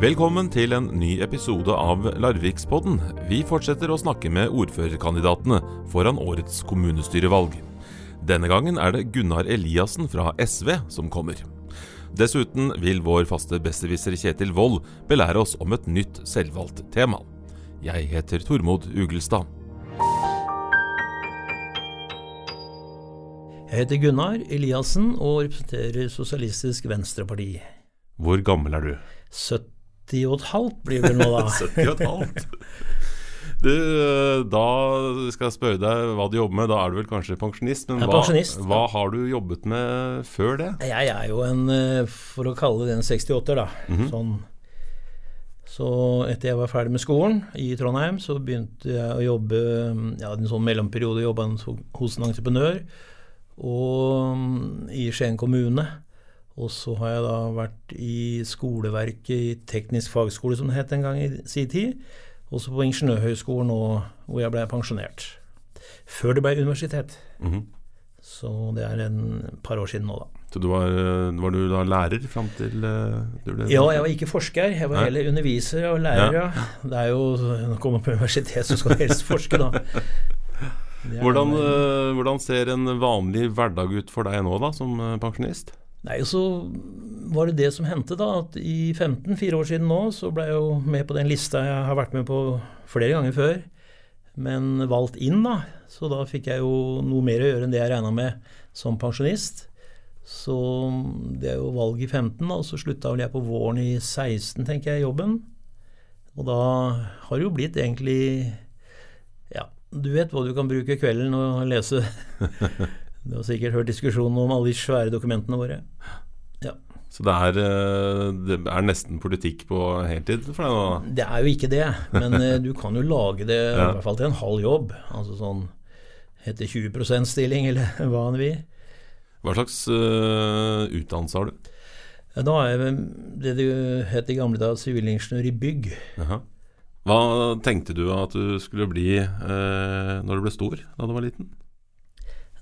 Velkommen til en ny episode av Larvikspodden. Vi fortsetter å snakke med ordførerkandidatene foran årets kommunestyrevalg. Denne gangen er det Gunnar Eliassen fra SV som kommer. Dessuten vil vår faste besserwisser Kjetil Wold belære oss om et nytt selvvalgt tema. Jeg heter Tormod Ugelstad. Jeg heter Gunnar Eliassen og representerer Sosialistisk Venstreparti. Hvor gammel er du? 70 og et halvt blir det nå, da. 70 og et halvt. Du, da skal jeg spørre deg hva du jobber med. Da er du vel kanskje pensjonist? Men hva, hva har du jobbet med før det? Jeg er jo en, eh, for å kalle det en 68-er, da. Sånn. Så etter jeg var ferdig med skolen i Trondheim, så begynte jeg å jobbe Jeg hadde en sånn mellomperiode jobba hos en entreprenør og mm, i Skien kommune. Og så har jeg da vært i skoleverket i teknisk fagskole, som det het en gang i sin tid. Også på Ingeniørhøgskolen nå, hvor jeg ble pensjonert. Før det ble universitet. Mhm. Så det er en par år siden nå, da. Så du var, var du da lærer fram til eh, du ble Ja, jeg var ikke forsker, jeg var Nei. heller underviser og lærer. Ja. Ja. Det er jo, Når du kommer på universitet, så skal du helst forske, da. Er- hvordan, eh, hvordan ser en vanlig hverdag ut for deg nå, da, som eh, pensjonist? Nei, så var det det som hendte, da. At i 15, fire år siden nå, så ble jeg jo med på den lista jeg har vært med på flere ganger før. Men valgt inn, da. Så da fikk jeg jo noe mer å gjøre enn det jeg regna med som pensjonist. Så det er jo valg i 15, da, og så slutta vel jeg på våren i 16, tenker jeg, jobben. Og da har det jo blitt egentlig Ja, du vet hva du kan bruke kvelden og lese. Du har sikkert hørt diskusjonen om alle de svære dokumentene våre. Ja. Så det er, eh, det er nesten politikk på heltid for deg nå? Det er jo ikke det, men eh, du kan jo lage det i hvert fall til en halv jobb. Altså sånn etter 20% stilling, eller hva enn vi. Hva slags uh, utdannelse har du? Da er jeg det det het i gamle dager sivilingeniør i bygg. Aha. Hva tenkte du at du skulle bli uh, når du ble stor, da du var liten?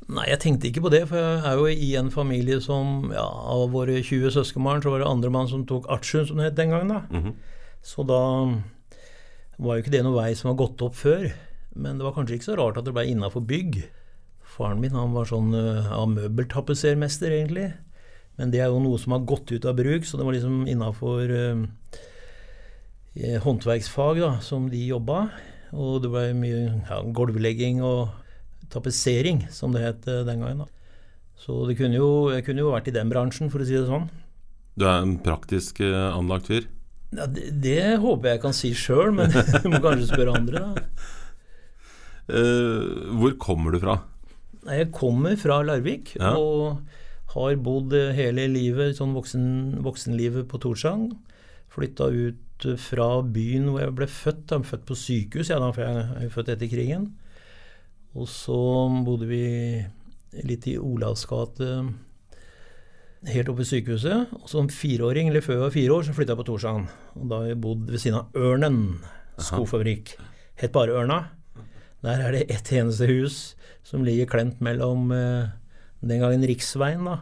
Nei, jeg tenkte ikke på det, for jeg er jo i en familie som ja, Av våre 20 søskenbarn så var det andremann som tok artium, som det het den gangen. da. Mhm. Så da var jo ikke det noe vei som var gått opp før. Men det var kanskje ikke så rart at det ble innafor bygg. Faren min han var sånn ja, møbeltapetsermester, egentlig. Men det er jo noe som har gått ut av bruk, så det var liksom innafor håndverksfag da, som de jobba. Og det ble mye ja, gulvlegging og tapetsering, som det het eh, den gangen. Så det kunne jo, jeg kunne jo vært i den bransjen, for å si det sånn. Du er en praktisk eh, anlagt fyr? Ja, det, det håper jeg kan si sjøl, men du må kanskje spørre andre, da. Uh, hvor kommer du fra? Jeg kommer fra Larvik Ja. og har bodd hele livet, sånn voksen, voksenlivet på Torsang. Flytta ut fra byen hvor jeg ble født. Jeg ble født på sykehus, ja, da, for jeg er født etter krigen. Og så bodde vi litt i Olavs gate, helt oppe i sykehuset. Og som fireåring, eller før jeg var fire år, så flytta jeg på Torshavn. Og da har vi bodd ved siden av Ørnen skofabrikk. Het bare Ørna. Der er det ett eneste hus som ligger klemt mellom eh, den gangen riksveien da,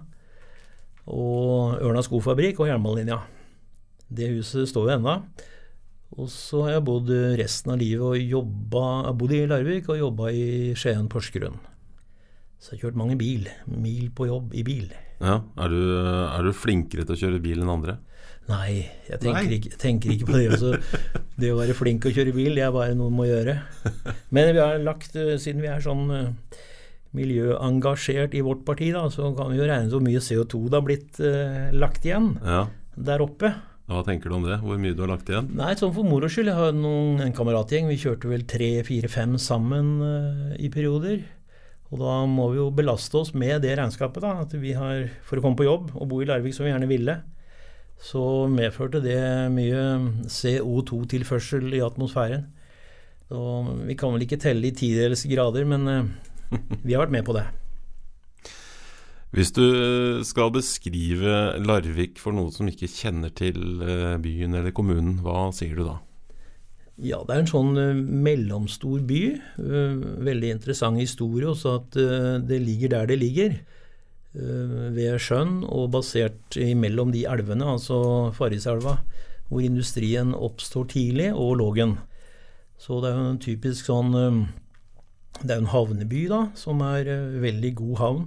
og Ørna skofabrikk og jernbanelinja. Det huset står jo ennå. Og så har jeg bodd resten av livet og jobba Jeg har bodd i Larvik og jobba i Skien Porsgrunn. Så jeg har kjørt mange bil. Mil på jobb i bil. Ja, er, du, er du flinkere til å kjøre bil enn andre? Nei, jeg tenker, Nei. Ikke, tenker ikke på det. Altså, det å være flink til å kjøre bil, det er bare noe man må gjøre. Men vi har lagt, eh, siden vi er sånn eh, miljøengasjert i vårt parti, da, så kan vi jo regne så mye CO2 det har blitt eh, lagt igjen Ja. der oppe. Hva tenker du om det? Hvor mye du har lagt igjen? Nei, sånn for moro skyld. Jeg har noen, en kameratgjeng. Vi kjørte vel tre, fire, fem sammen uh, i perioder. Og da må vi jo belaste oss med det regnskapet, da. At vi har, for å komme på jobb og bo i Larvik som vi gjerne ville, så medførte det mye CO2-tilførsel i atmosfæren. Så vi kan vel ikke telle i tidels grader, men uh, vi har vært med på det. Hvis du skal beskrive Larvik for noen som ikke kjenner til eh, byen eller kommunen, hva sier du da? Ja, det er en sånn eh, mellomstor by. Eh, veldig interessant historie også at eh, det ligger der det ligger. eh, ved sjøen og basert imellom de elvene, altså Farriselva hvor industrien oppstår tidlig, og Lågen. Så det er jo en typisk sånn Det er en havneby, da, som er veldig god havn.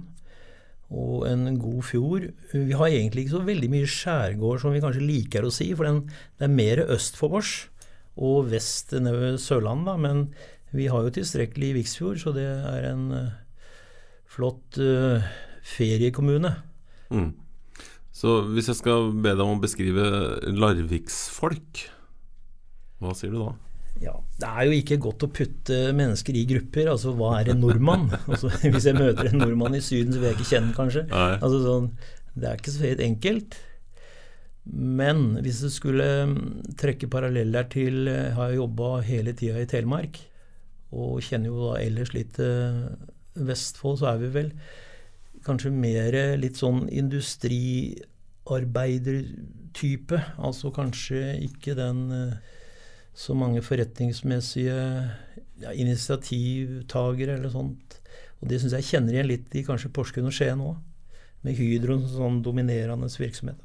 Og en god fjord. Vi har egentlig ikke så veldig mye skjærgård som vi kanskje liker å si, for den, det er mer øst for oss og vest nede ved Sørlandet. Men vi har jo tilstrekkelig Viksfjord, så det er en flott uh, feriekommune. Mm. Så hvis jeg skal be deg om å beskrive Larviksfolk, hva sier du da? Ja, Det er jo ikke godt å putte mennesker i grupper. altså Hva er en nordmann? altså, hvis jeg møter en nordmann i Syden, så vil jeg ikke kjenne kanskje. Altså, sånn, det er ikke så helt enkelt. Men hvis du skulle mm, trekke paralleller til Jeg har jobba hele tida i Telemark, og kjenner jo da ellers litt uh, Vestfold, så er vi vel kanskje mer litt sånn industriarbeidertype. Altså kanskje ikke den så mange forretningsmessige ja, initiativtagere eller sånt. Og det syns jeg kjenner igjen litt i kanskje Porsgrunn og Skien òg, med Hydro som sånn dominerende virksomhet.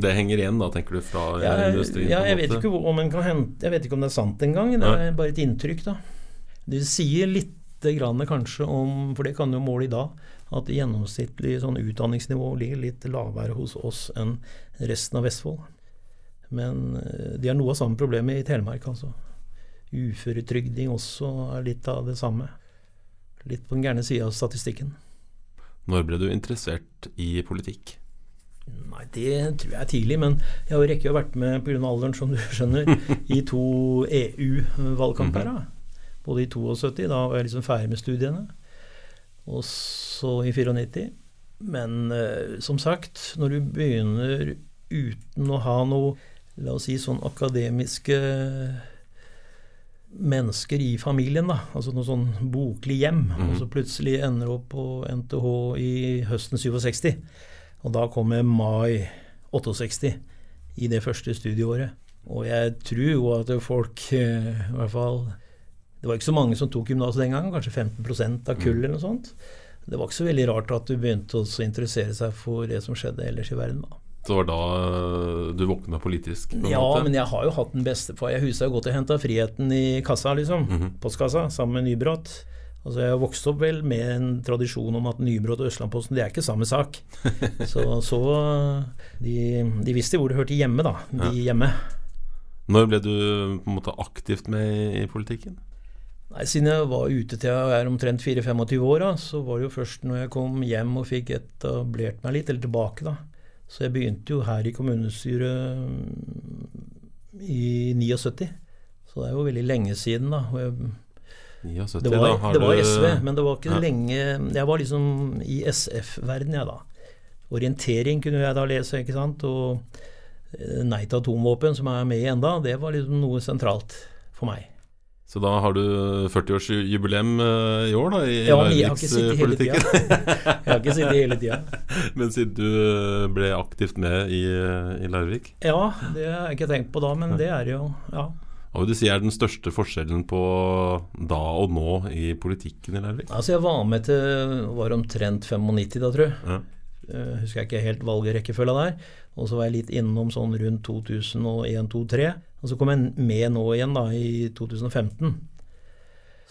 Det henger igjen, da, tenker du, fra ja, industrien? Ja, jeg vet, ikke om en kan hente, jeg vet ikke om det er sant engang. Det er bare et inntrykk, da. Det sier litt grann kanskje om, for det kan jo måle i dag, at gjennomsnittlig sånn utdanningsnivå ligger litt lavere hos oss enn resten av Vestfold. Men eh, de har noe av samme problemet i Telemark, altså. Uføretrygding også er litt av det samme. Litt på den gærne sida av statistikken. Når ble du interessert i politikk? Nei, Det tror jeg er tidlig, men jeg har jo rekke å vært med pga. alderen, som du skjønner, i to EU-valgkamper. -hmm. Både i 72, da var jeg liksom ferdig med studiene, og så i 94. Men eh, som sagt, når du begynner uten å ha noe la oss si sånn akademiske mennesker i familien, da. Altså noe sånn boklig hjem. Mm. Og så plutselig ender opp på NTH i høsten 67. Og da kommer mai 68 i det første studieåret. Og jeg tror jo at folk eh, i hvert fall Det var ikke så mange som tok gymnas den gangen, kanskje 15% av kullet eller noe sånt. Det var ikke så veldig rart at du begynte å interessere seg for det som skjedde ellers i verden. da. Det var da eh, du våkna politisk? ja, måte. men jeg har jo hatt den beste bestefar. Jeg husker godt jeg henta friheten i kassa, liksom. Mm -hmm. Postkassa, sammen med Nybrott. Altså Jeg har vokst opp vel med en tradisjon om at Nybrott og Østlandposten det er ikke samme sak. så, så de, de, visste hvor det hørte hjemme, da. De ja. hjemme. Når ble du på en måte aktivt med i politikken? Nei, Siden jeg var ute til jeg er omtrent 24-25 år, så var det jo først når jeg kom hjem og fikk etablert meg litt, eller tilbake, da så jeg begynte jo her i kommunestyret mm, i 79. Så det er jo veldig lenge siden, da. Jeg, 79, det, var, da det var SV, men det var ikke ja. lenge Jeg var liksom i SF-verden, jeg, da. Orientering kunne jeg da lese, ikke sant. Og eh, Nei til atomvåpen, som er med i enda, det var liksom noe sentralt for meg. Så da har du 40-årsjubileum eh, i år, da, i ja, men Jeg har ikke sittet hele tida. men siden du eh, ble aktivt med i, i, Larvik? Ja, det har jeg ikke tenkt på da, men det er jo ja. Hva vil du si er den største forskjellen på da og nå i politikken i Larvik? Altså Jeg var med til var omtrent 95 da, tror jeg. Ja. Husker jeg ikke helt valgrekkefølga der. Og så var jeg litt innom sånn rundt 2001-2003. Og så kom jeg med nå igjen, da, i 2015.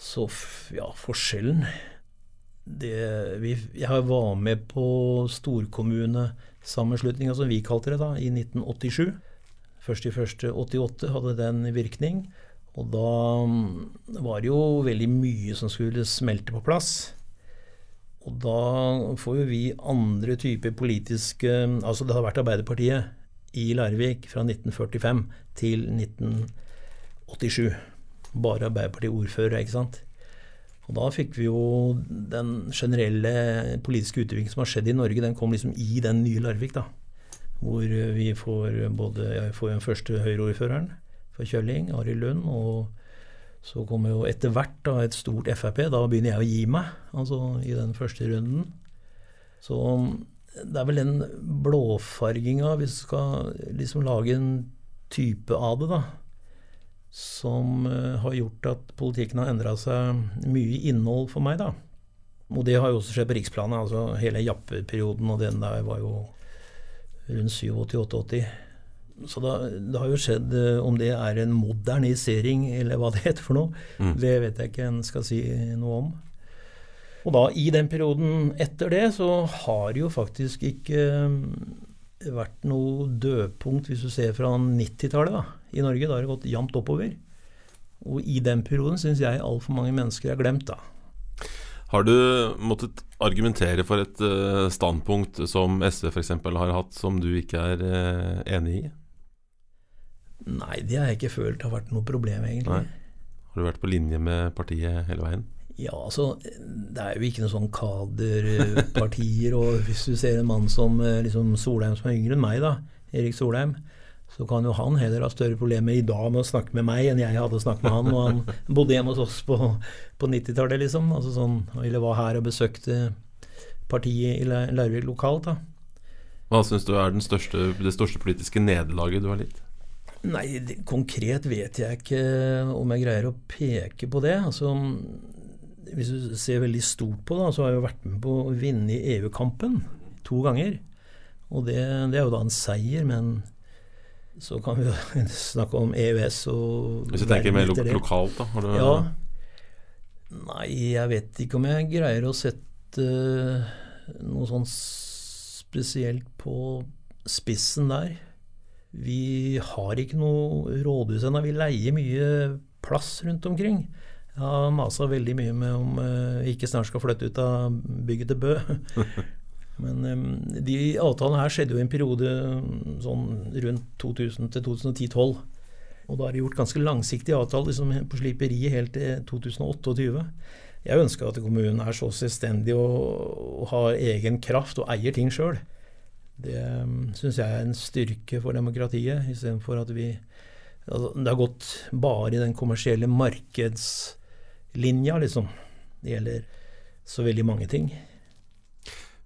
Så ja, forskjellen det, vi, Jeg var med på storkommunesammenslutninga, som vi kalte det, da, i 1987. Først i første 88 hadde den virkning. Og da mm, var det jo veldig mye som skulle smelte på plass. Og da får jo vi andre typer politiske Altså det har vært Arbeiderpartiet i Larvik fra 1945 til 1987. Bare Arbeiderparti-ordfører, ikke sant. Og da fikk vi jo den generelle politiske utviklingen som har skjedd i Norge, den kom liksom i den nye Larvik, da. Hvor vi får både Jeg får den første Høyre-ordføreren fra Kjølling, Arild Lund, og så kommer jo etter hvert da, et stort Frp. Da begynner jeg å gi meg, altså i den første runden. Så det er vel den blåfarginga, hvis du skal liksom lage en type av det, da, som uh, har gjort at politikken har endra seg mye innhold for meg, da. Og det har jo også skjedd på riksplanet. altså Hele Jappe-perioden og den der var jo rundt 87-88. Så da, det har jo skjedd eh, Om det er en modernisering, eller hva det heter for noe, mm. det vet jeg ikke en skal si noe om. Og da, i den perioden etter det, så har det jo faktisk ikke eh, vært noe dødpunkt, hvis du ser fra 90-tallet i Norge. Da har det gått jevnt oppover. Og i den perioden syns jeg altfor mange mennesker er glemt, da. Har du måttet argumentere for et uh, standpunkt som SV f.eks. har hatt, som du ikke er enig i? Nei, det har jeg ikke følt har vært noe problem, egentlig. Nei. Har du vært på linje med partiet hele veien? Ja, altså Det er jo ikke noen sånn kaderpartier. og hvis du ser en mann som eh, liksom Solheim, som er yngre enn meg, da, Erik Solheim, så kan jo han heller ha større problemer i dag med å snakke med meg enn jeg hadde snakket med han. Og han bodde hjemme hos oss på, på 90-tallet, liksom. Altså sånn, eller var her og besøkte partiet i Larvik lokalt. da. Hva syns du er største, det største politiske nederlaget du har litt? Nei, konkret vet jeg ikke om jeg greier å peke på det. Altså, hvis du ser veldig stort på det, så har jeg jo vært med på å vinne i EU-kampen to ganger. Og det, det, er jo da en seier, men så kan vi jo snakke om EØS og Hvis du tenker mer lo lokalt, da? Har du ja. Nei, jeg vet ikke om jeg greier å sette uh, noe sånn spesielt på spissen der. Vi har ikke noe rådhus ennå. Vi leier mye plass rundt omkring. Jeg har masa veldig mye med om vi ikke snart skal flytte ut av bygget til Bø. Men de avtalene her skjedde jo i en periode sånn rundt 2000 til 2010-2012. Og da er det gjort ganske langsiktige avtaler liksom på sliperiet helt til 2028. Jeg ønsker at kommunen er så selvstendig og, og har egen kraft og eier ting sjøl. Det um, syns jeg er en styrke for demokratiet, istedenfor at vi altså, Det har gått bare i den kommersielle markedslinja, liksom. Det gjelder så veldig mange ting.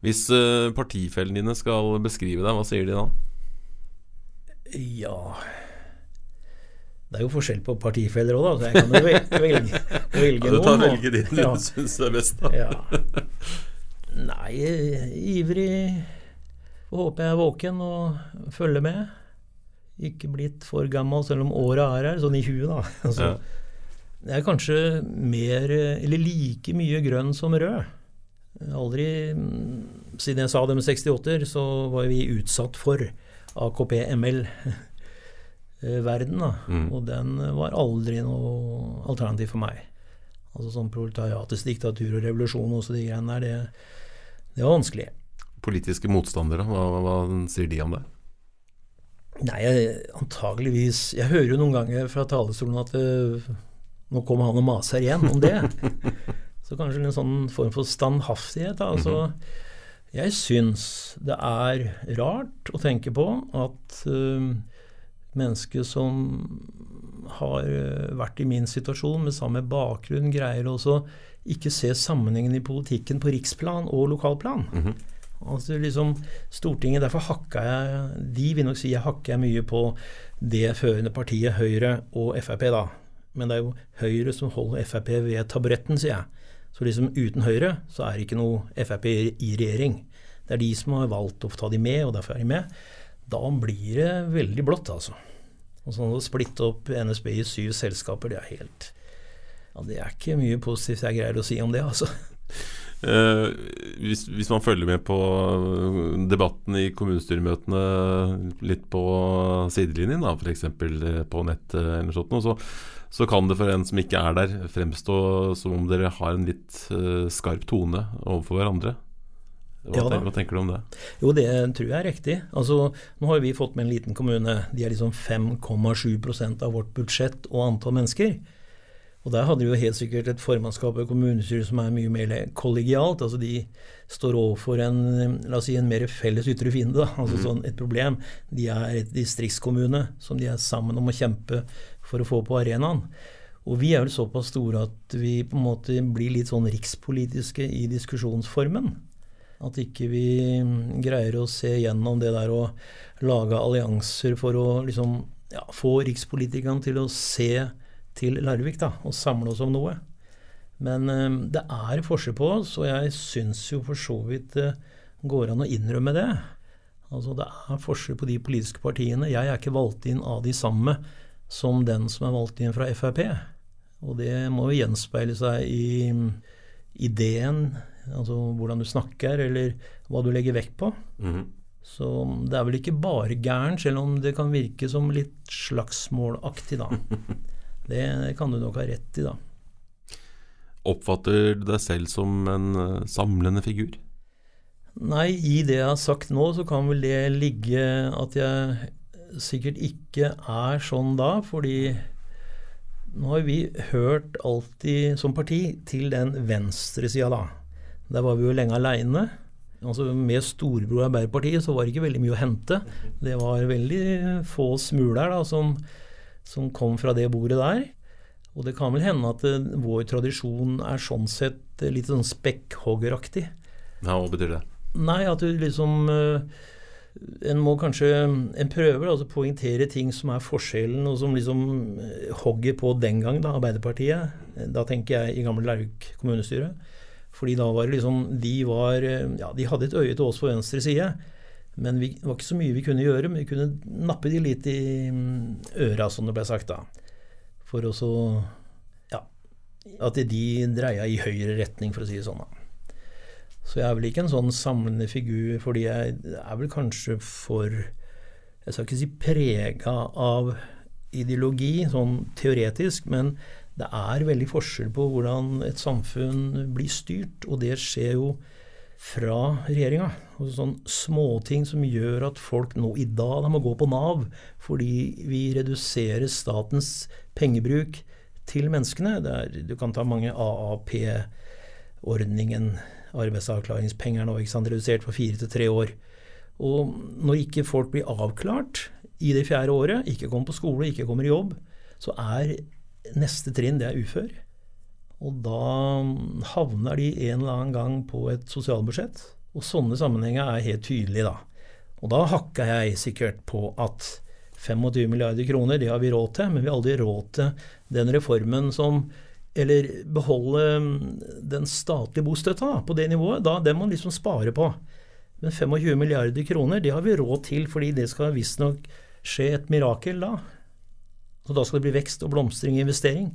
Hvis uh, partifellene dine skal beskrive deg, hva sier de da? Ja Det er jo forskjell på partifeller òg, da. Så jeg kan jo velge, velge, velge ja, Du tar velge de du ja. syns er best, da. Ja. Nei, ivrig Håper jeg er våken og følger med. Ikke blitt for gammel, selv om året er her, sånn i huet, da. Altså, ja. Det er kanskje mer, eller like mye grønn som rød. Aldri Siden jeg sa det med 68-er, så var vi utsatt for AKP-ML-verden. Mm. Og den var aldri noe alternativ for meg. Altså sånn proletariatets diktatur og revolusjon og så de greiene der, det, det var vanskelig. Politiske motstandere, hva, hva, sier de om det? Nei, antageligvis Jeg hører jo noen ganger fra talerstolen at det, nå kommer han og maser igjen om det. Så kanskje en sånn form for standhaftighet. Altså, -hmm. Jeg syns det er rart å tenke på at uh, mennesker som har uh, vært i min situasjon med samme bakgrunn, greier også ikke se sammenhengen i politikken på riksplan og lokalplan. Mm -hmm. Altså liksom Stortinget, Derfor hakka jeg De vil nok si jeg hakker mye på det førende partiet Høyre og Frp, da. Men det er jo Høyre som holder Frp ved taburetten, sier jeg. Så liksom uten Høyre så er det ikke noe Frp i regjering. Det er de som har valgt å ta de med, og derfor er de med. Da blir det veldig blått, altså. Og sånn å splitte opp NSB i syv selskaper, det er helt ja, Det er ikke mye positivt jeg greier å si om det, altså. Eh, hvis, hvis, man følger med på debatten i kommunestyremøtene litt på sidelinjen, f.eks. på nett eller sånt, så så kan det for en som ikke er der, fremstå som om dere har en litt skarp tone overfor hverandre. Hva, ja, tenker, hva, tenker, du om det? Jo, det tror jeg er riktig. Altså, nå har vi fått med en liten kommune. De er liksom 5,7% av vårt budsjett og antall mennesker. Og der hadde vi jo helt sikkert et formannskap og kommunestyre som er mye mer kollegialt. altså De står overfor en, la oss si, en mer felles ytre fiende, altså mm. sånn et problem. De er et distriktskommune som de er sammen om å kjempe for å få på arenaen. Og vi er vel såpass store at vi på en måte blir litt sånn rikspolitiske i diskusjonsformen. At ikke vi greier å se gjennom det der å lage allianser for å liksom ja, få rikspolitikerne til å se til Larvik da, og samle oss om noe. Men eh, det er forskjell på oss, og jeg syns jo for så vidt det går an å innrømme det. Altså Det er forskjell på de politiske partiene. Jeg er ikke valgt inn av de samme som den som er valgt inn fra Frp. Og det må jo gjenspeile seg i ideen, altså hvordan du snakker, eller hva du legger vekt på. Mhm. Så det er vel ikke bare gæren, selv om det kan virke som litt slagsmålaktig, da. Det kan du nok ha rett i, da. Oppfatter du deg selv som en eh, samlende figur? Nei, i det jeg har sagt nå, så kan vel det ligge at jeg sikkert ikke er sånn da, fordi nå har vi hørt alltid som parti til den venstresida, da. Der var vi jo lenge aleine. Altså med storebror Arbeiderpartiet så var det ikke veldig mye å hente. Det var veldig få smuler da, som, som kom fra det bordet der. Og det kan vel hende at eh, vår tradisjon er sånn sett eh, litt sånn spekkhoggeraktig. Ja, hva betyr det? Nei, at du liksom eh, En må kanskje En prøver altså poengtere ting som er forskjellen, og som liksom hogger på den gang, da, Arbeiderpartiet. Da tenker jeg i gamle Lauk kommunestyre. Fordi da var det liksom De var Ja, de hadde et øye til oss på venstre side. Men vi, det var ikke så mye vi kunne gjøre, men vi kunne nappe de litt i mm, øra, som det ble sagt da. For å så Ja. At de dreia i høyre retning, for å si det sånn. da. Så jeg er vel ikke en sånn samlende figur, fordi jeg er vel kanskje for Jeg skal ikke si prega av ideologi, sånn teoretisk, men det er veldig forskjell på hvordan et samfunn blir styrt, og det skjer jo fra regjeringa. Altså sånn småting som gjør at folk nå i dag må gå på Nav fordi vi reduserer statens pengebruk til menneskene. Er, du kan ta mange AAP-ordningen, arbeidsavklaringspenger nå, ikke sant, redusert fra fire til tre år. Og når ikke folk blir avklart i det fjerde året, ikke kommer på skole, ikke kommer i jobb, så er neste trinn det er ufør. Og da havner de en eller annen gang på et sosialbudsjett. Og sånne sammenhenger er helt tydelige, da. Og da hakka jeg sikkert på at 25 milliarder kroner, det har vi råd til, men vi har aldri råd til den reformen som Eller beholde den statlige bostøtta på det nivået. Da, Den må man liksom spare på. Men 25 milliarder kroner, det har vi råd til, fordi det skal visstnok skje et mirakel da. Så da skal det bli vekst og blomstring og investering.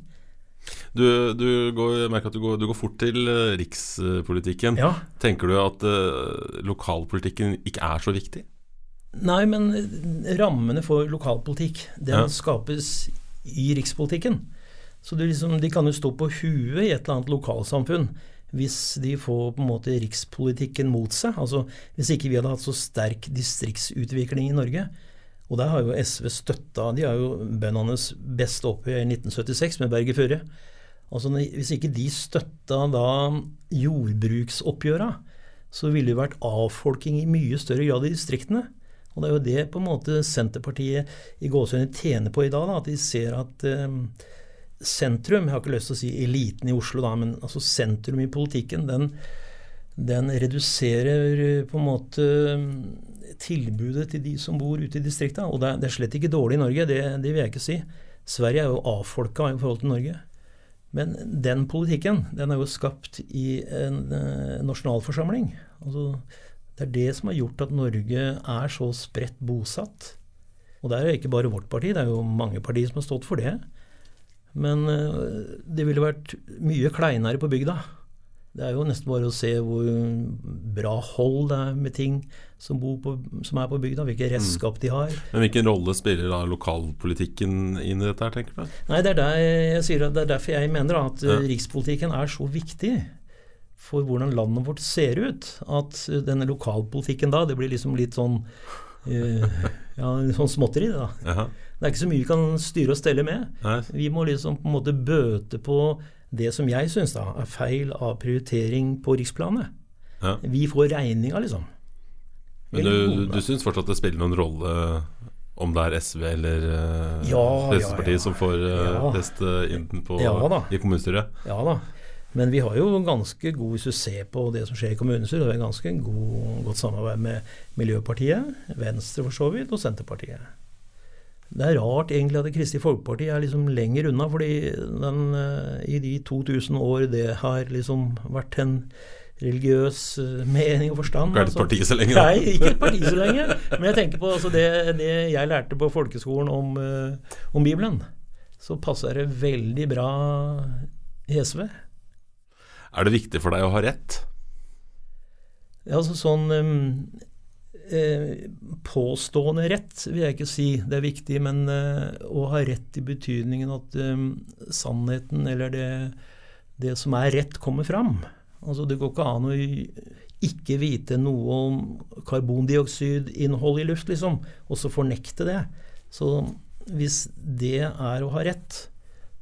Du, du går, jeg merker at du går, du går fort til eh, rikspolitikken. Ja. Tenker du at uh, lokalpolitikken ikke er så viktig? Nei, men rammene for lokalpolitikk, den Ja. skapes i rikspolitikken. Så liksom, de kan jo stå på huet i et eller annet lokalsamfunn hvis de får på en måte rikspolitikken mot seg. Altså hvis ikke vi hadde hatt så sterk distriktsutvikling i Norge. Og der har jo SV støtta De har jo bøndenes best oppe i 1976 med Berge Furre. Altså hvis ikke de støtta da jordbruksoppgjøra, så ville det vært avfolking i mye større grad i distriktene. Og det er jo det på en måte Senterpartiet i gåsehudene tjener på i dag. Da, at de ser at eh, sentrum, jeg har ikke lyst til å si eliten i Oslo, da, men altså sentrum i politikken, den, den reduserer eh, på en måte eh, tilbudet til de som bor ute i distrikta. Og det er, slett ikke dårlig i Norge, det, det vil jeg ikke si. Sverige er jo avfolka i forhold til Norge. Men den politikken den er jo skapt i en eh, nasjonalforsamling. Altså, det er det som har gjort at Norge er så spredt bosatt. Og det er jo ikke bare vårt parti, det er jo mange partier som har stått for det. Men eh, det ville vært mye kleinere på bygda. Det er jo nesten bare å se hvor bra hold det er med ting som, bor på, som er på bygda, hvilke redskap de har. Men hvilken rolle spiller da lokalpolitikken inn i dette, her, tenker du? Nei, det er, der jeg sier at det er derfor jeg mener da, at Ja. eh, rikspolitikken er så viktig for hvordan landet vårt ser ut. At eh, denne lokalpolitikken da, det blir liksom litt sånn uh, ja, sånn småtteri, da. Jaha. Det er ikke så mye vi kan styre og stelle med. Nei. Vi må liksom på en måte bøte på det som jeg syns er feil av prioritering på riksplanet. Ja. Vi får regninga, liksom. Men du, du, syns fortsatt det spiller noen rolle om det er SV eller uh, Ja, Fremskrittspartiet ja, som får uh, eh, inn på, i kommunestyret? Ja da. Men vi har jo ganske god hvis du ser på det som skjer i kommunestyret. det er ganske god, godt samarbeid med Miljøpartiet, Venstre for så vidt, og Senterpartiet. Det er rart egentlig at Kristelig Folkeparti er liksom lenger unna, fordi den, eh, i de 2000 år det har liksom vært en religiøs eh, mening og forstand. Ikke er det et parti så lenge, da. Nei, ikke et parti så lenge. Men jeg tenker på altså, det, det, jeg lærte på folkeskolen om, uh, om Bibelen. Så passer det veldig bra i SV. Er det viktig for deg å ha rett? Ja, altså sånn um, eh, Påstående rett vil jeg ikke si det er viktig, men eh, å ha rett i betydningen at um, sannheten eller det, det som er rett, kommer fram. Altså Det går ikke an å ikke vite noe om karbondioksidinnholdet i luft, liksom, og så fornekte det. Så hvis det er å ha rett,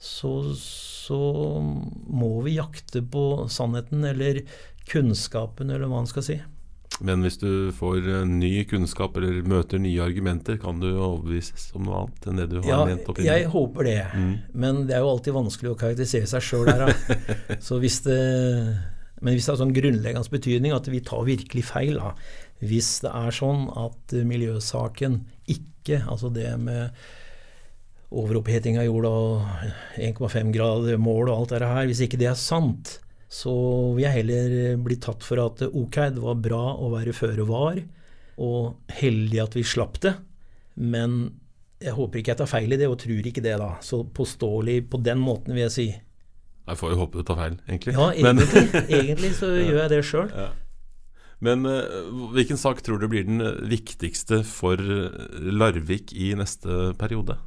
så, så må vi jakte på sannheten eller kunnskapen, eller hva man skal si. Men hvis du får ny kunnskap eller møter nye argumenter, kan du overbevises om noe annet enn det du har ja, ment opprinnelig? Jeg håper det, mm. men det er jo alltid vanskelig å karakterisere seg sjøl her. Så hvis det men hvis det har sånn grunnleggende betydning at vi tar virkelig feil, da. hvis det er sånn at miljøsaken ikke, altså det med overoppheting av jorda og 1,5 grader mål og alt det her, hvis ikke det er sant, så vil jeg heller bli tatt for at ok, det var bra å være føre var, og heldig at vi slapp det, men jeg håper ikke jeg tar feil i det, og tror ikke det, da. Så påståelig på den måten, vil jeg si. Jeg får jo håpe du tar feil, egentlig. Ja, egentlig, egentlig så gjør jeg det sjøl. Ja. Men uh, hvilken sak tror du blir den viktigste for Larvik i neste periode?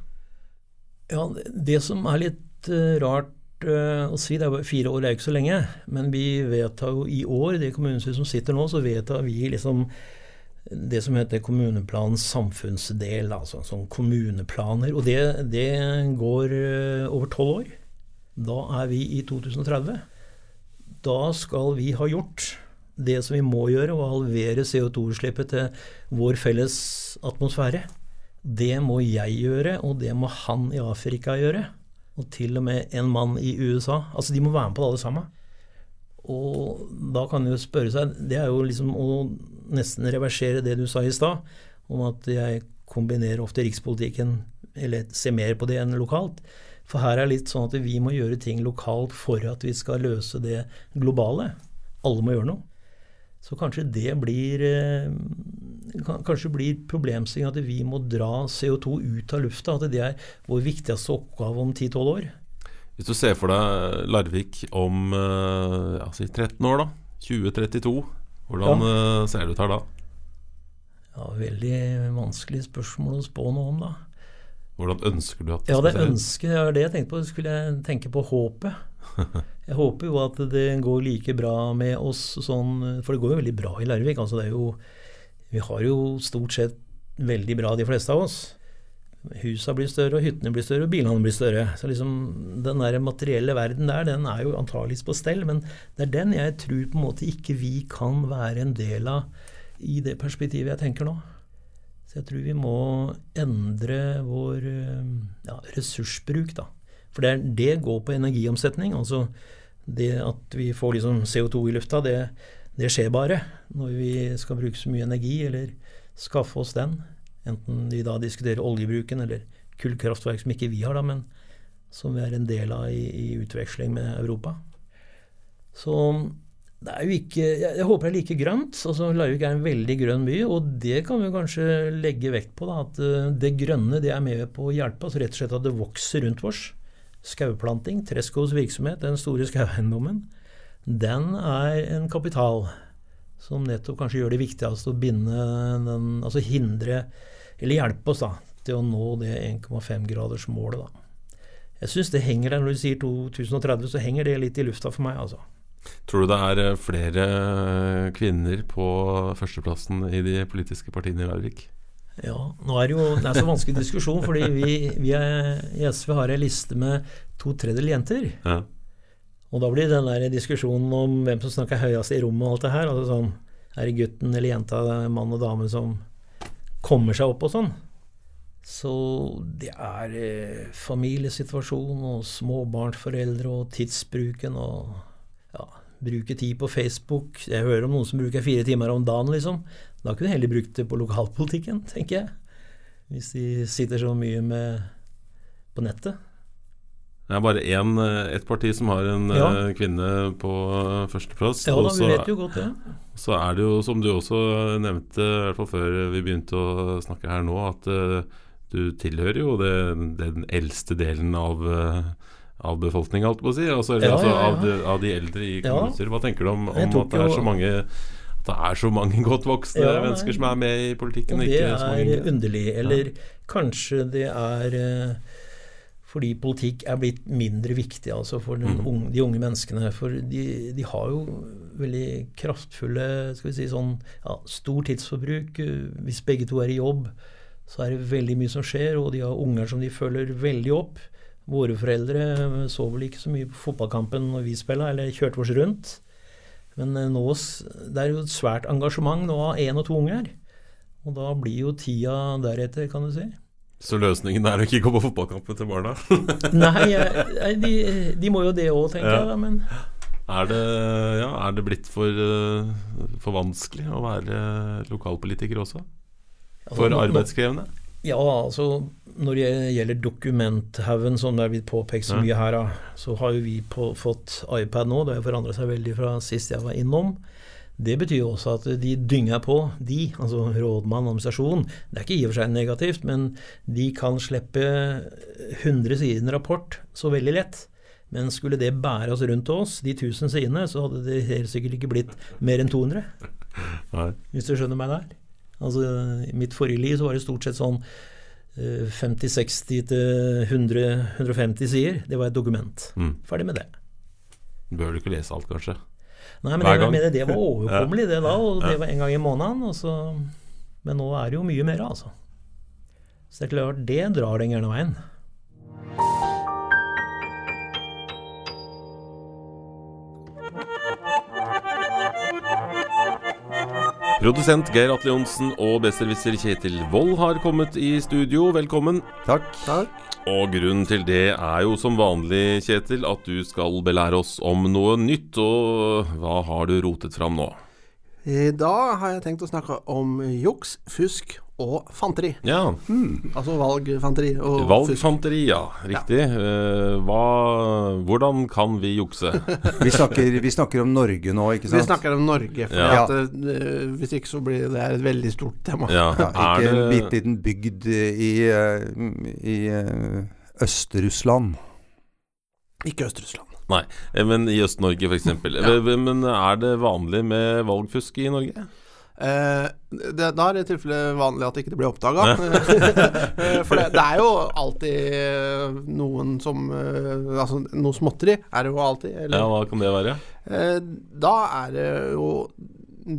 Ja, Det som er litt uh, rart å si, det er fire år, er ikke så lenge. Men vi vedtar jo i år, det kommunestyret som sitter nå, så vedtar vi liksom det som heter kommuneplanens samfunnsdel, altså sånn kommuneplaner. Og det, det går over tolv år. Da er vi i 2030. Da skal vi ha gjort det som vi må gjøre, å halvere CO2-utslippet til vår felles atmosfære. Det må jeg gjøre, og det må han i Afrika gjøre. Og til og med en mann i USA. Altså, de må være med på det alle sammen. Og da kan du spørre seg Det er jo liksom å nesten reversere det du sa i stad, om at jeg kombinerer ofte rikspolitikken, eller ser mer på det enn lokalt. For her er det litt sånn at vi må gjøre ting lokalt for at vi skal løse det globale. Alle må gjøre noe. Så kanskje det blir eh, Kanskje blir problemstillingen at vi må dra CO2 ut av lufta. At det er vår viktigste oppgave om 10-12 år. Hvis du ser for deg Larvik om eh, ja, si 13 år, da. 2032. Hvordan ja. Eh, ser det ut her da? Ja, Veldig vanskelig spørsmål å spå noe om, da. Hvordan ønsker du at det ja, det skal se ut? Ønsket, ja, det jeg tenkte på, skulle jeg tenke på håpet. Jeg håper jo at det går like bra med oss sånn For det går jo veldig bra i Larvik. Altså det er jo, vi har jo stort sett veldig bra, de fleste av oss. Husa blir større, og hyttene blir større, og bilene blir større. Så liksom den der materielle verden der, den er jo antageligvis på stell. Men det er den jeg tror på en måte ikke vi kan være en del av i det perspektivet jeg tenker nå. Så jeg tror vi må endre vår eh, ja, ressursbruk, da. For det, det, går på energiomsetning. Altså det at vi får liksom CO2 i lufta, det, det, skjer bare når vi skal bruke så mye energi, eller skaffe oss den. Enten vi da diskuterer oljebruken eller kullkraftverk som ikke vi har, da, men som vi er en del av i, i utveksling med Europa. Så det er jo ikke Jeg håper det er like grønt. altså Larvik er en veldig grønn by, og det kan vi kanskje legge vekt på. da, At eh, det grønne det er med på å hjelpe oss, rett og slett at det vokser rundt oss. Skauplanting, Trescos virksomhet, den store skaueiendommen, den er en kapital som nettopp kanskje gjør det viktigste å binde den Altså hindre, eller hjelpe oss da, til å nå det 1,5-gradersmålet, da. Jeg syns det henger der, når du sier 2030, så henger det litt i lufta for meg, altså. Tror du det er eh, flere eh, kvinner på førsteplassen i de politiske partiene i Larvik? Ja, nå er det jo det er så vanskelig diskusjon, fordi vi, vi er, i SV har en liste med to tredjedeler jenter. Ja. Og da blir den der diskusjonen om hvem som snakker høyest i rommet og alt det her. altså sånn, Er det gutten eller jenta, mann og dame, som kommer seg opp og sånn? Så det er eh, familiesituasjon og småbarnsforeldre og tidsbruken og ja, bruke tid på Facebook. Jeg hører om noen som bruker fire timer om dagen, liksom. Da kunne de heller brukt det på lokalpolitikken, tenker jeg. Hvis de sitter så mye med på nettet. Det er bare én, eh, ett parti som har en Ja. eh, kvinne på eh, førsteplass. Ja da, vi vet jo godt det. Så er det jo, som du også nevnte, i hvert fall før vi begynte å snakke her nå, at uh, du tilhører jo det, den eldste delen av, av befolkninga, holdt på å si. Altså, Ja, altså ja, ja. Av, de, av de eldre i Ja. kommunestyret. Hva tenker du om, om at det er så mange at det er så mange godt voksne Ja, mennesker som er med i politikken, Og det er underlig. Eller kanskje det er eh, fordi politikk er blitt mindre viktig altså for Mhm. unge, de unge menneskene. For de, de har jo veldig kraftfulle skal vi si sånn, ja, Stor tidsforbruk. Eh, Hvis begge to er i jobb, så er det veldig mye som skjer, og de har unger som de følger veldig opp. Våre foreldre så vel ikke så mye på fotballkampen når vi spilla, eller kjørte oss rundt. Men eh, nå, det er jo et svært engasjement nå av én og to unger. Og da blir jo tida deretter, kan du si. Så løsningen er å ikke gå på fotballkampen til barna? Nei, de, de må jo det òg, tenker Ja. jeg. Men Er det, ja, er det blitt for, eh, for vanskelig å være lokalpolitiker også? altså, For arbeidskrevende? Ja, altså når det gjelder dokumenthaugen, som det er blitt påpekt så mye her, så har jo vi på, fått iPad nå. Det har forandra seg veldig fra sist jeg var innom. Det betyr jo også at de dynger på, de, altså rådmann og administrasjon. Det er ikke i og for seg negativt, men de kan slippe 100 sider rapport så veldig lett. Men skulle det bære oss rundt oss, de 1000 sidene, så hadde det helt sikkert ikke blitt mer enn 200. Nei. Hvis du skjønner meg der. Altså, I mitt forrige liv så var det stort sett sånn eh, 50-60 til 100-150 sider. Det var et dokument. Mm. Ferdig med det. Bør du ikke lese alt, kanskje? Nei, men jeg mener det var overkommelig, det da. Og det var en gang i måneden. Og så, men nå er det jo mye mer, altså. Så det er klart, det drar den gærne veien. Produsent Geir Atle Johnsen og besserwisser Kjetil Wold har kommet i studio. Velkommen. Takk. Og grunnen til det er jo som vanlig, Kjetil, at du skal belære oss om noe nytt. Og hva har du rotet fram nå? I dag har jeg tenkt å snakke om juks, fusk og fanteri. Ja, Altså valgfanteri og valgfanteri, ja. Riktig. Eh, hva, hvordan kan vi jukse? Vi snakker, vi snakker om Norge nå, ikke Vi snakker om Norge, for Ja. at, eh, hvis ikke så blir det et veldig stort tema. Ja, Ja, ikke en bitte liten bygd i, i, i eh, Øst-Russland. Ikke Øst-Russland. Nei, eh, men i Øst-Norge f.eks. Ja. Men er det vanlig med valgfusk i Norge? Eh, det, da er det i tilfelle vanlig at det ikke blir oppdaga. For det, det er jo alltid eh, noen som eh, Altså noe småtteri er det jo alltid. Eller, Ja, hva kan det være? Eh, da er det jo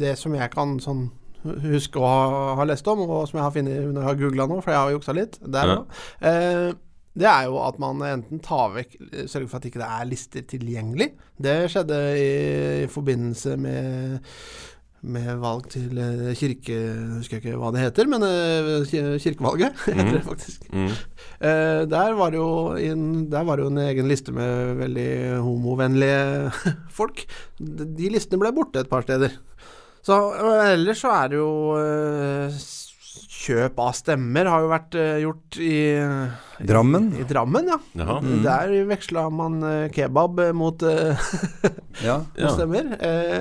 det som jeg kan sånn huske å ha, ha lest om, og som jeg har funnet når jeg har googla nå, for jeg har juksa litt der Ja. Eh, det er jo at man enten tar vekk Sørger for at ikke det er lister tilgjengelig. Det skjedde i, i forbindelse med med valg til eh, kirke... Husker jeg ikke hva det heter, men eh, ki- kirkevalget heter det faktisk. Mm. Eh, der, var det jo en, der var det jo en egen liste med veldig homovennlige folk. De, listene ble borte et par steder. Så ellers så er det jo Kjøp av stemmer har jo vært gjort i Drammen? I, i Drammen, ja. Jaha. Mm. Der veksla man kebab mot, mot Ja. stemmer. Eh,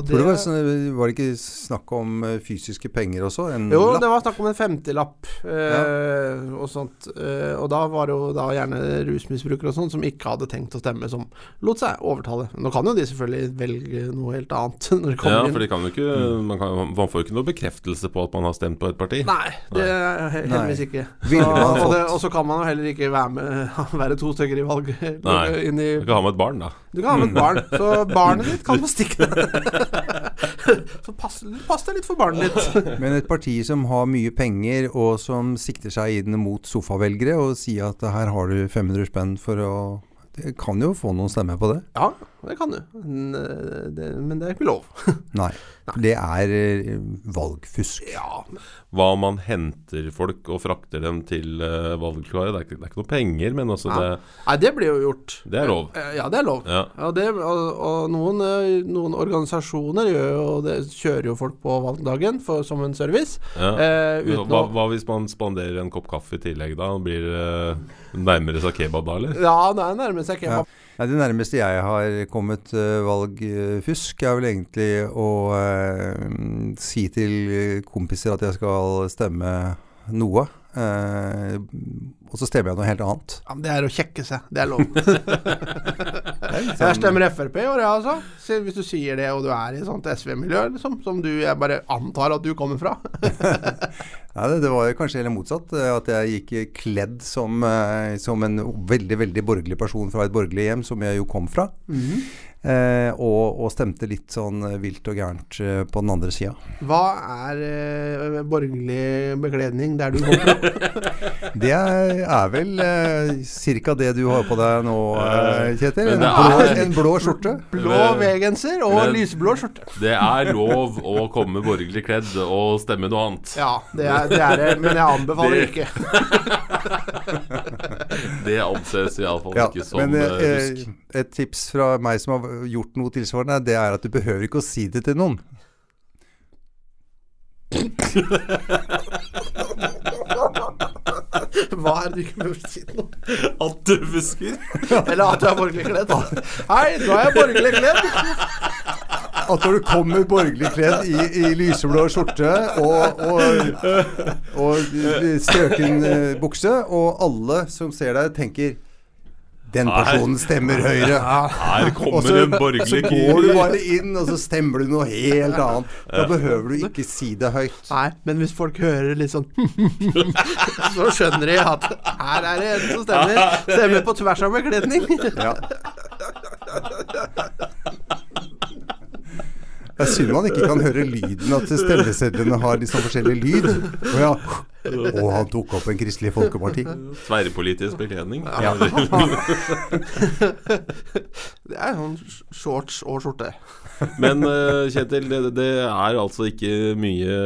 og For det var, sånn, var det ikke snakk om eh, fysiske penger også? En Jo, lapp? det var snakk om en femtilapp eh, og sånt. Eh, og da var det jo da gjerne rusmisbrukere og sånn som ikke hadde tenkt å stemme, som lot seg overtale. Nå kan jo de selvfølgelig velge noe helt annet når de kommer Ja, inn. for de kan jo ikke, man, kan, man får jo ikke noe bekreftelse på at man har stemt på et parti. Nei, det er heldigvis ikke. Så, og, det, og så kan man jo heller ikke være med være to stykker i valg. Nei. inn i, Du kan ha med et barn, da. du kan ha med et barn, så barnet ditt kan få stikke Så pass, pass deg litt for barnet ditt. Men et parti som har mye penger, og som sikter seg inn mot sofavelgere, og sier at her har du 500 spenn for å Det kan jo få noen stemmer på det. Ja, det kan du. Men, eh, det, men det er ikke lov. Nei. Det er eh, valgfusk. Ja, Hva om man henter folk og frakter dem til valgklare. Det, er ikke- det er ikke noe penger, men altså det, Nei, det blir jo gjort. det er lov. Eh, Ja, det er lov. Ja. Ja, det, og, og noen, eh, noen organisasjoner gjør jo det, kjører jo folk på valgdagen for, som en service. Ja. Eh, uten Hva, hva hvis man spanderer en kopp kaffe i tillegg, da? Blir det nærmere seg kebab da, eller? Ja, det er nærmere seg Ja. kebab. Nei, det nærmeste jeg har kommet uh, valgfusk, er vel egentlig å uh, si til kompiser at jeg skal stemme noe. eh, og så stemmer jeg noe helt annet. Ja, men det er å kjekke seg. Det er lov. jeg stemmer Frp i år, jeg altså. Så Hvis du sier det, og du er i et sånt SV-miljø, liksom, som du jeg bare antar at du kommer fra. Nei, det, det var kanskje heller motsatt. eh, At jeg gikk kledd som, eh, som en veldig veldig borgerlig person fra et borgerlig hjem, som jeg jo kom fra. Eh, og, og stemte litt sånn eh, vilt og gærent eh, på den andre sida. Hva er eh, borgerlig bekledning der du kommer fra? Det er, er vel eh, ca. det du har på deg nå, eh, Kjetil. En blå, en blå skjorte. Blå V-genser og Men- lyseblå skjorte. Det er lov å komme borgerlig kledd og stemme noe annet. Ja, det er, det er men jeg anbefaler Det- ikke. Det anses iallfall Ja, ikke som men eh, eh, et tips fra meg som har gjort noe tilsvarende, det er at du behøver ikke å si det til noen. Hva er det du ikke burde si nå? At du husker? Eller at du er borgerlig kledd. Hei, nå er jeg borgerlig kledd. At når du kommer borgerlig kledd i, i lyseblå skjorte og, og, og strøken eh, bukse, og alle som ser deg, tenker den personen stemmer Høyre. Her kommer så, en borgerlig så går du bare inn, og så stemmer du noe helt annet. Da behøver du ikke si det høyt. Nei, men hvis folk hører litt sånn Så skjønner de at her er det en som stemmer. Stemmer på tvers av bekledning. Ja. Det er synd man ikke kan høre lyden at stemmesedlene har liksom forskjellig lyd. Og ja. Å, han tok opp en Kristelig Folkeparti. Tverrpolitisk bekledning. Ja. Det er sånn shorts og skjorte. Men eh, Kjetil, det, det er altså ikke mye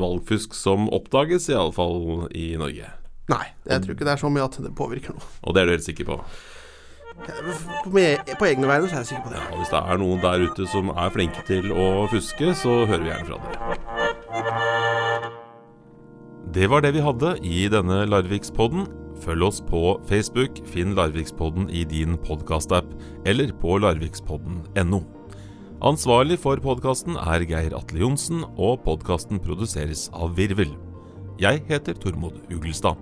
valgfusk som oppdages, iallfall i Norge. Nei, jeg tror ikke det er så mye at det påvirker noe. Og det er du helt sikker på? På, med, på egne vegne så er jeg sikker på det. Og hvis det er noen der ute som er flinke til å fuske, så hører vi gjerne fra dere. Det var det vi hadde i denne Larvikspodden. Følg oss på Facebook, finn Larvikspodden i din podkastapp, eller på larvikspodden.no. Ansvarlig for podkasten er Geir Atle Johnsen, og podkasten produseres av Virvel. Jeg heter Tormod Ugelstad.